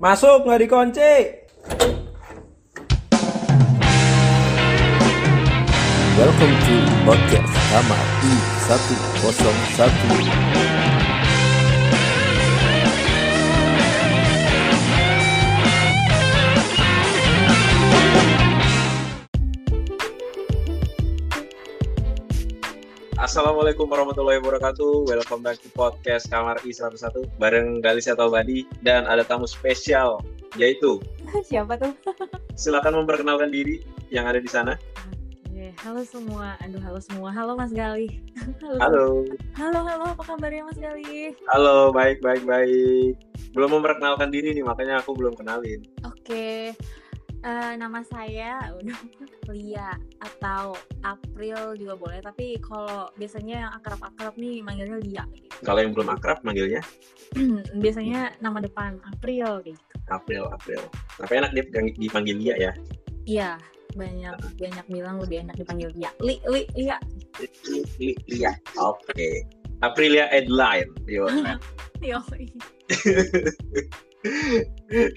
Masuk nggak dikunci. Welcome to podcast kamar I101 Assalamualaikum warahmatullahi wabarakatuh. Welcome back to podcast Kamar I101 bareng Galis atau Badi dan ada tamu spesial yaitu Siapa tuh? silakan memperkenalkan diri yang ada di sana. Oke, halo semua. Aduh, halo semua. Halo Mas Gali. Halo. Halo, halo. Apa kabarnya Mas Gali? Halo, baik baik baik. Belum memperkenalkan diri nih, makanya aku belum kenalin. Oke. Eh, nama saya udah Lia atau April juga boleh. Tapi kalau biasanya yang akrab-akrab nih manggilnya Lia. Gitu. Kalau yang belum akrab manggilnya biasanya nama depan April gitu. April, April. Tapi enak dia dipanggil Lia ya. Iya, banyak banyak bilang lebih enak dipanggil Lia. Li, Li, Lia. Li- Li- Lia. Oke. Aprilia Adeline. Yo. Yo.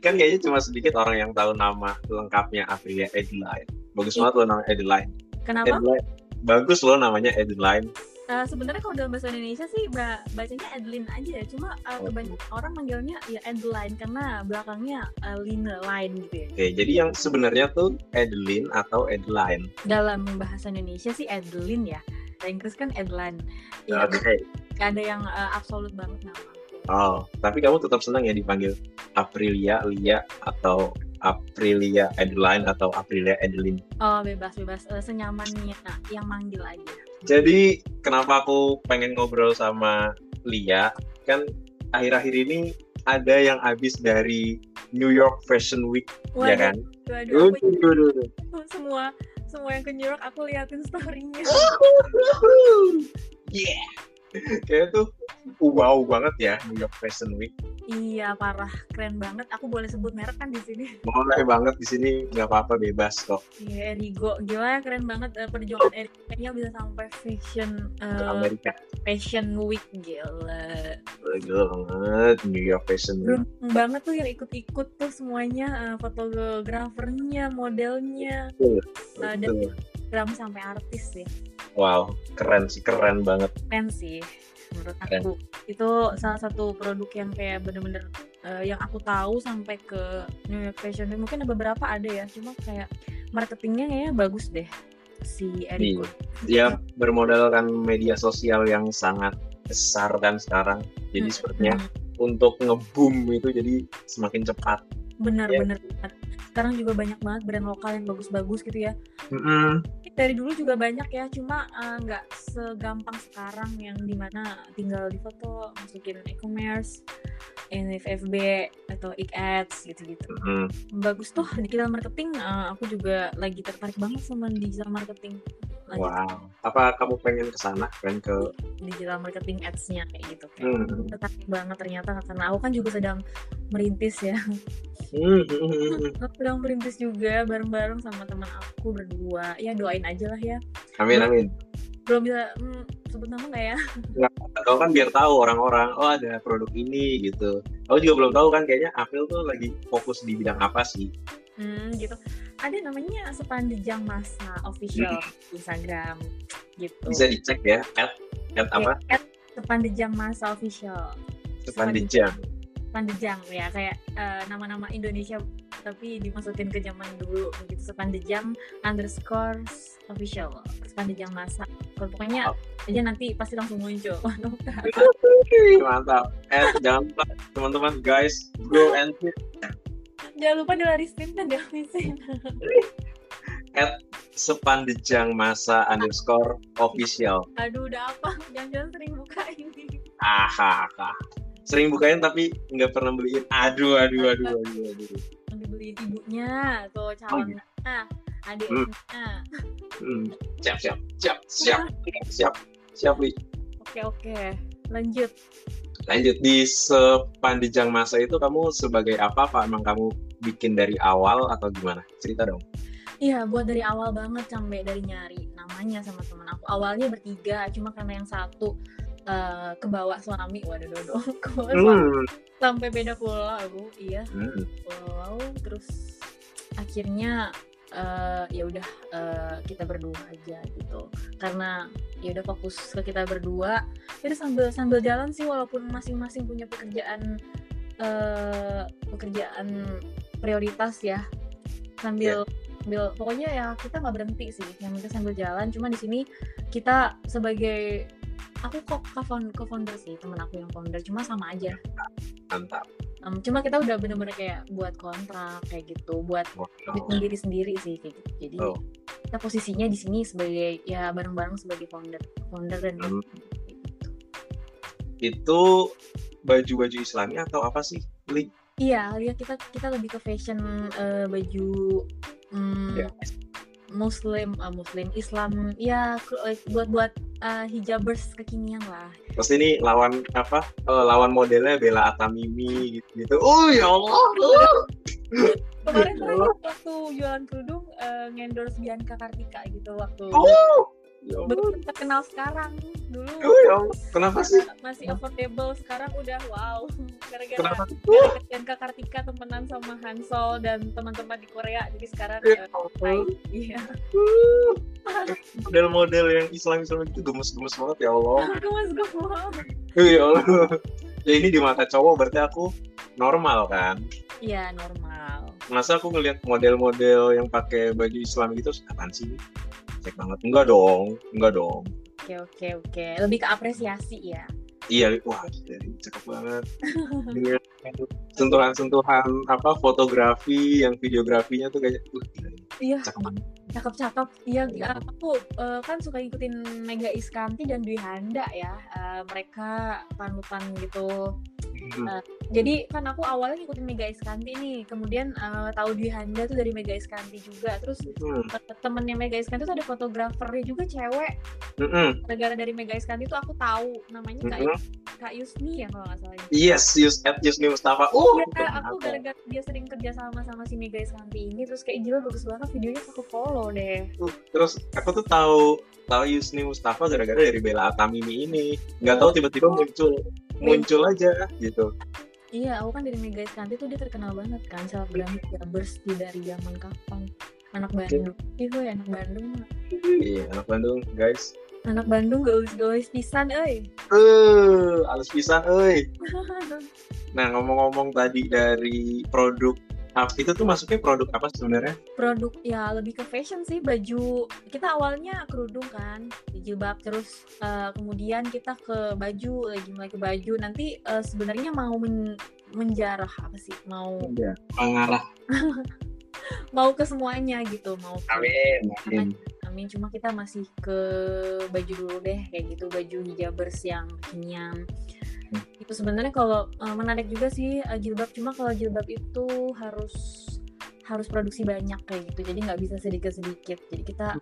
kan kayaknya cuma sedikit orang yang tahu nama lengkapnya Aprilia Adeline. Bagus banget loh nama Adeline. Kenapa? Adeline. Bagus loh namanya Adeline. Eh, sebenarnya kalau dalam bahasa Indonesia sih ba- bacanya Adeline aja ya. Cuma uh, Oh. kebanyakan orang manggilnya ya Adeline karena belakangnya uh, line line gitu ya. Oke, jadi yang sebenarnya tuh Adeline atau Adeline. Dalam bahasa Indonesia sih Adeline ya. Bahasa Inggris kan Adeline. Ya, Oke. gak ada yang uh, absolut banget nama. Oh, tapi kamu tetap senang ya dipanggil Aprilia, Lia atau Aprilia Adeline atau Aprilia Adeline. Oh bebas bebas Eh, senyamannya nah, yang manggil aja. Jadi kenapa aku pengen ngobrol sama Lia? Kan akhir-akhir ini ada yang habis dari New York Fashion Week, ya kan? Waduh, Waduh, waduh, waduh. semua semua yang ke New York aku liatin storynya. Yeah. Kayaknya tuh wow banget ya New York Fashion Week. Iya parah keren banget. Aku boleh sebut merek kan di sini. Boleh banget di sini nggak apa-apa bebas kok Iya Erigo gimana keren banget eh, perjuangan Erigo bisa sampai fashion eh, Amerika. fashion week gila. Gila banget New York Fashion Week. Beruntung banget tuh yang ikut-ikut tuh semuanya eh, fotografernya, modelnya, Betul, eh, dan sampai artis sih. Wow, keren sih, keren banget. Keren sih menurut Keren. aku. Itu salah satu produk yang kayak bener-bener eh, yang aku tahu sampai ke New York Fashion Week. Mungkin ada beberapa ada ya, cuma kayak marketingnya kayaknya bagus deh si Erigo. Dia bermodalkan media sosial yang sangat besar kan sekarang. Jadi Hmm, sepertinya hmm. untuk nge-boom itu jadi semakin cepat. bener Iya. bener banget. Sekarang juga banyak banget brand lokal yang bagus-bagus gitu ya. Mm-mm. Dari dulu juga banyak ya, cuma eh, nggak segampang sekarang yang di mana tinggal di foto masukin e-commerce, NFFB atau ads gitu-gitu. Mm-mm. Bagus tuh digital marketing. eh, aku juga lagi tertarik banget sama digital marketing. Lanjut Wow. Apa kamu pengen ke sana? Pengen ke digital marketing ads-nya kayak gitu. Kayak Hmm. tertarik banget ternyata karena aku kan juga sedang merintis ya. Hmm, hmm, hmm, hmm. Aku sedang merintis juga bareng-bareng sama teman aku berdua. Ya doain aja lah ya. Amin amin. Belum bisa hmm, sebut nama nggak ya? Kau kan biar tahu orang-orang, oh ada produk ini gitu. Aku juga belum tahu kan kayaknya April tuh lagi fokus di bidang apa sih? Hmm, gitu. Ada namanya Sepandejang Masa official Instagram gitu. Bisa dicek ya. At, at apa? At Sepandejang Masa official. Sepandejang. Sepandejang ya kayak eh, nama-nama Indonesia tapi dimasukin ke zaman dulu begitu Sepandejang underscore official Sepandejang Masa. Kalau pokoknya aja nanti pasti langsung muncul. Mantap. Eh, jangan lupa teman-teman guys, bro and sis, Jangan lupa dilarisin dan dihabisin. sepandejang masa underscore official. Aduh udah apa? Jangan-jangan sering buka ini. Aha, Sering bukain tapi nggak pernah beliin. Aduh, aduh, aduh, aduh, aduh. Yang dibeliin ibunya atau calonnya, adiknya. Hmm. Siap, siap, siap, siap, siap, siap, Li. Oke oke, lanjut. Lanjut di sepanjang masa itu kamu sebagai apa? Pak emang kamu bikin dari awal atau gimana? Cerita dong. Iya, buat dari awal banget sampai dari nyari namanya sama teman aku. Awalnya bertiga, cuma karena yang satu eh, ke bawah tsunami waduh dodo ke bawah tsunami. Hmm. sampai beda pulau aku iya Hmm. pulau. Terus akhirnya eh, ya udah eh, kita berdua aja gitu. Karena ya udah fokus ke kita berdua. Jadi sambil sambil jalan sih walaupun masing-masing punya pekerjaan eh, pekerjaan prioritas ya. Sambil sambil pokoknya ya kita nggak berhenti sih. Yang penting sambil jalan. Cuma di sini kita sebagai aku kok co-founder sih temen aku yang founder cuma sama aja Mantap. Em, cuma kita udah bener-bener kayak buat kontrak kayak gitu, buat Wow. sendiri sendiri sih kayak gitu. Jadi Oh. kita posisinya di sini sebagai ya bareng-bareng sebagai founder, founder dan Hmm. gitu. Itu baju-baju Islami atau apa sih? Li? Iya, lihat kita kita lebih ke fashion eh, baju mm, Ya. Muslim, ah, Muslim, Islam, ya like, buat buat eh, hijabers kekinian lah. Terus ini lawan apa? Eh, lawan modelnya Bella Atamimi gitu. gitu. Oh ya Allah. Kemarin terakhir waktu jualan kerudung eh, ngendorse Bianca Kartika gitu waktu Oh. Ya belum terkenal sekarang dulu Oh ya. Kenapa sih? masih affordable sekarang udah wow gara-gara Bianca Kartika temenan sama Hansol dan teman-teman di Korea jadi sekarang Ya ya baik iya Model-model yang Islam-Islam itu gemes-gemes banget ya Allah. gue wow Ya Allah. Ya ini di mata cowok berarti aku normal kan. iya normal Masa aku ngeliat model-model yang pakai baju Islam gitu, apaan sih? Cek banget. Enggak dong, enggak dong. oke oke oke lebih ke apresiasi ya Iya, wah, jadi cakep banget. Dengan sentuhan-sentuhan apa fotografi, yang videografinya tuh kayak, uh, iya cakep banget. cakep-cakep iya aku eh, kan suka ngikutin Mega Iskanti dan Dwi Handa ya Eh, mereka panutan gitu Hmm. Jadi kan aku awalnya ngikutin Mega Iskanti nih kemudian eh, tahu Dwi Handa tuh dari Mega Iskanti juga terus Hmm. eh, temennya Mega Iskanti tuh ada fotografernya juga cewek Mm-mm. negara dari Mega Iskanti tuh aku tahu namanya Kak, Mm-mm. Kak Yusni ya kalau nggak salah Yes, use at Yusni Mustafa. Oh, Iya, aku gara-gara dia sering kerja sama sama si Mega Iskanti ini terus kayak gila bagus banget videonya aku follow deh Terus aku tuh tahu tahu Yusni Mustafa gara-gara dari Bella Atamimi ini. Nggak tahu tiba-tiba muncul muncul aja gitu. Iya, aku kan dari Mega Iskanti tuh dia terkenal banget kan selebgram Jabers di dari zaman kapan. Anak Bandung. Ih, woy, anak Bandung. Iya, anak Bandung, guys. Anak Bandung gaulis-gaulis pisan, euy. Eh, halus pisan, euy. Nah, ngomong-ngomong tadi dari produk itu tuh masuknya produk apa sebenarnya? Produk ya lebih ke fashion sih, baju. Kita awalnya kerudung kan, jilbab terus eh, kemudian kita ke baju, lagi mulai ke baju. Nanti eh, sebenarnya mau men- menjarah apa sih? Mau Iya. Mengarah. mau ke semuanya gitu, mau ke Amin. Amin. Amin. Cuma kita masih ke baju dulu deh, kayak gitu baju hijabers yang kekinian. Hmm. Itu sebenarnya kalau eh, menarik juga sih eh, jilbab. Cuma kalau jilbab itu harus harus produksi banyak kayak gitu. Jadi nggak bisa sedikit-sedikit. Jadi kita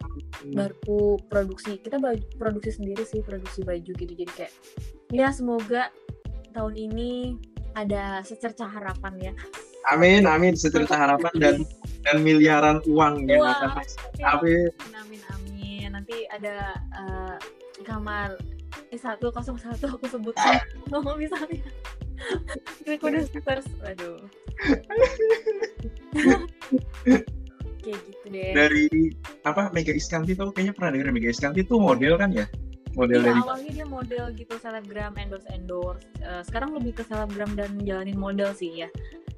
baru produksi, kita baju, produksi sendiri sih produksi baju gitu. Jadi kayak ya semoga tahun ini ada secerca harapan ya. Amin, amin. Secerca harapan dan dan miliaran uang masuk. Amin. amin amin nanti ada eh, kamar eh satu kosong satu aku sebutkan ngomong misalnya. Recorders aduh kayak gitu deh. Dari apa Mega Iskanti tuh kayaknya pernah dengar Mega Iskanti tuh model kan ya? Model Iya, dari awalnya dia model gitu selebgram endorse endorse. Eh, sekarang lebih ke selebgram dan jalanin model sih ya.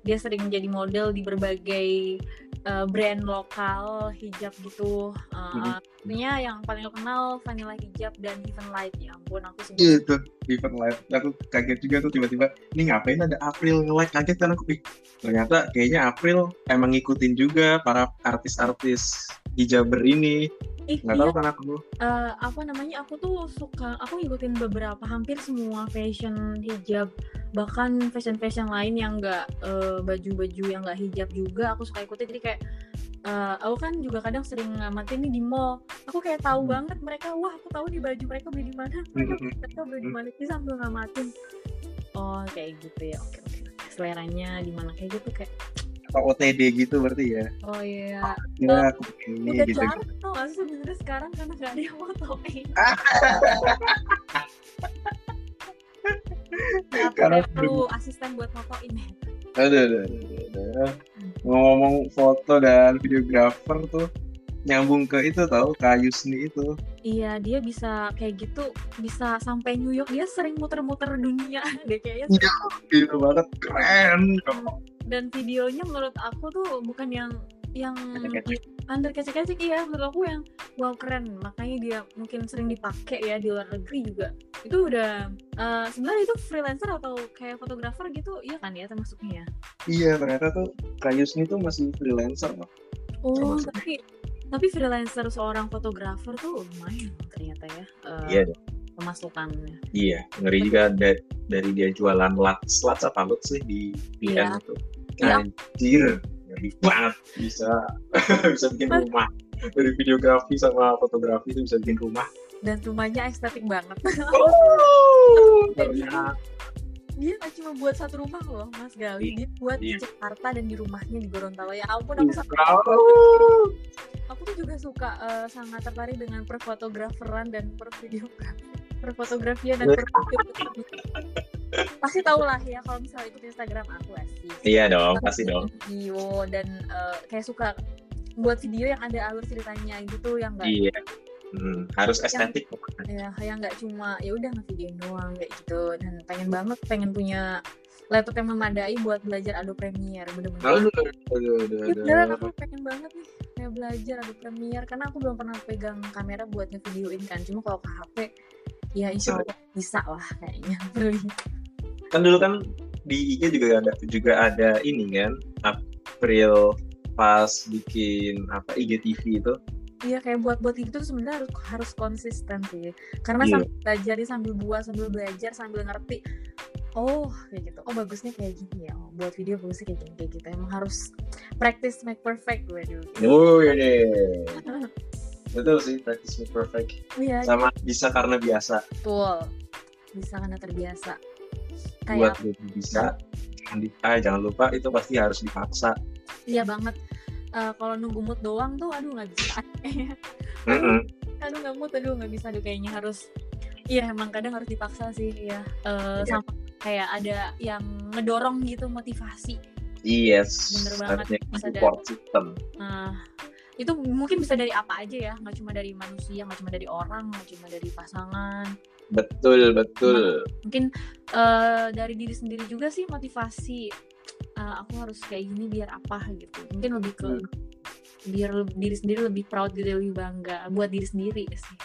Dia sering jadi model di berbagai eh, brand lokal hijab gitu. Mhm. Tentunya yang paling kenal Vanilla Hijab dan Heaven Light ya ampun aku sebut gitu event live aku kaget juga tuh tiba-tiba ini ngapain ada April nge-like? Kaget kan aku ih ternyata kayaknya April emang ngikutin juga para artis-artis hijaber ini. Ih, nggak iya, tahu kan aku. Eh, apa namanya aku tuh suka aku ngikutin beberapa hampir semua fashion hijab. Bahkan fashion fashion lain yang enggak baju-baju yang enggak hijab juga aku suka ikutin. Jadi kayak eh, aku kan juga kadang sering ngamatin nih di mall. Aku kayak tahu Hmm. banget mereka wah aku tahu nih baju mereka beli di mana. Mereka, mereka beli di mana jadi sambil ngamatin. Oh kayak gitu ya. Oke oke seleranya di mana kayak gitu kayak OTD gitu berarti ya oh iya ya aku ini udah gitu jarang tau gak sih sebenarnya sekarang karena gak ada yang mau tau Nggak Karena perlu- asisten buat fotoin aduh, aduh, aduh. Ngomong foto dan videografer tuh nyambung ke itu tahu kayu seni itu. Iya, dia bisa kayak gitu, bisa sampai New York. Dia sering muter-muter dunia deh kayaknya. Iya. Gitu banget keren. Dan videonya menurut aku tuh bukan yang yang under kecek-kecek iya menurut aku yang wow keren makanya dia mungkin sering dipakai ya di luar negeri juga itu udah eh, sebenarnya itu freelancer atau kayak fotografer gitu iya kan ya termasuknya ya Iya ternyata tuh kayu seni tuh masih freelancer loh. oh Termasuk. tapi tapi freelancer seorang fotografer tuh lumayan ternyata ya eh, Iya pemasukannya Iya ngeri juga da- dari dia jualan lats lats apa lut sih di Iya. PM itu. Iya. Anjir ngeri banget. Bisa bisa bikin rumah. Dari videografi sama fotografi itu bisa bikin rumah. dan rumahnya estetik banget. Oh, ternyata. Dia nggak cuma buat satu rumah loh mas Gali dia buat di Iya. Jakarta dan di rumahnya di Gorontalo. Ya ampun aku sampai Oh. aku tuh juga suka eh, sangat tertarik dengan perfotograferan dan pervideografi perfotografian dan pervideografi pasti tau lah ya kalau misalnya ikut Instagram aku asik Iya dong, pasti dong. video dan eh, kayak suka buat video yang ada alur ceritanya gitu yang enggak Iya. Hmm, harus estetik pokoknya. ya yang nggak cuma ya udah ngevideoin doang kayak gitu dan pengen banget pengen punya laptop yang memadai buat belajar Adobe Premiere bener-bener Aduh, aduh, aduh, aduh. beneran aku pengen banget nih kayak belajar Adobe Premiere karena aku belum pernah pegang kamera buat ngevideoin kan cuma kalau ke HP ya insya Allah bisa lah kayaknya Kan dulu kan di IG juga ada juga ada ini kan April pas bikin apa IGTV itu. Iya kayak buat buat itu tuh sebenarnya harus harus konsisten sih karena Iya. sambil belajar sambil buat sambil belajar sambil ngerti oh kayak gitu oh bagusnya kayak gini ya oh, buat video bagusnya kayak gini kayak gitu emang harus practice make perfect gue dulu Oh ini. Betul sih practice make perfect. iya Sama bisa karena biasa. betul bisa karena terbiasa kayak Buat jadi bisa jangan di, ah, jangan lupa itu pasti harus dipaksa. iya banget Eh, kalau nunggu mood doang tuh aduh nggak bisa Mm-mm. aduh nggak mood aduh nggak bisa aduh kayaknya harus iya emang kadang harus dipaksa sih ya Eh, Iya. sama kayak ada yang ngedorong gitu motivasi Yes. Bener banget. Bisa system. nah itu mungkin bisa dari apa aja ya nggak cuma dari manusia nggak cuma dari orang nggak cuma dari pasangan Betul betul. mungkin eh, dari diri sendiri juga sih motivasi Eh, aku harus kayak gini biar apa gitu mungkin lebih ke Hmm. biar diri sendiri lebih proud gitu lebih bangga buat diri sendiri sih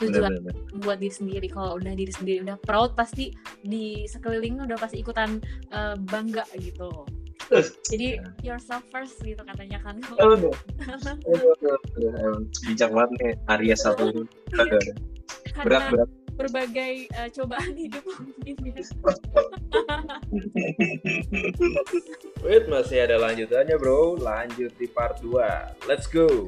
tujuan Bener-bener. buat diri sendiri kalau udah diri sendiri udah proud pasti di sekeliling udah pasti ikutan eh, bangga gitu jadi yourself first gitu katanya kan Aduh. Aduh, aduh, aduh. Emang bijak banget nih Arya satu aduh. berat berat berbagai eh, cobaan hidup mungkin ya Wait, masih ada lanjutannya bro. Lanjut di part 2. Let's go.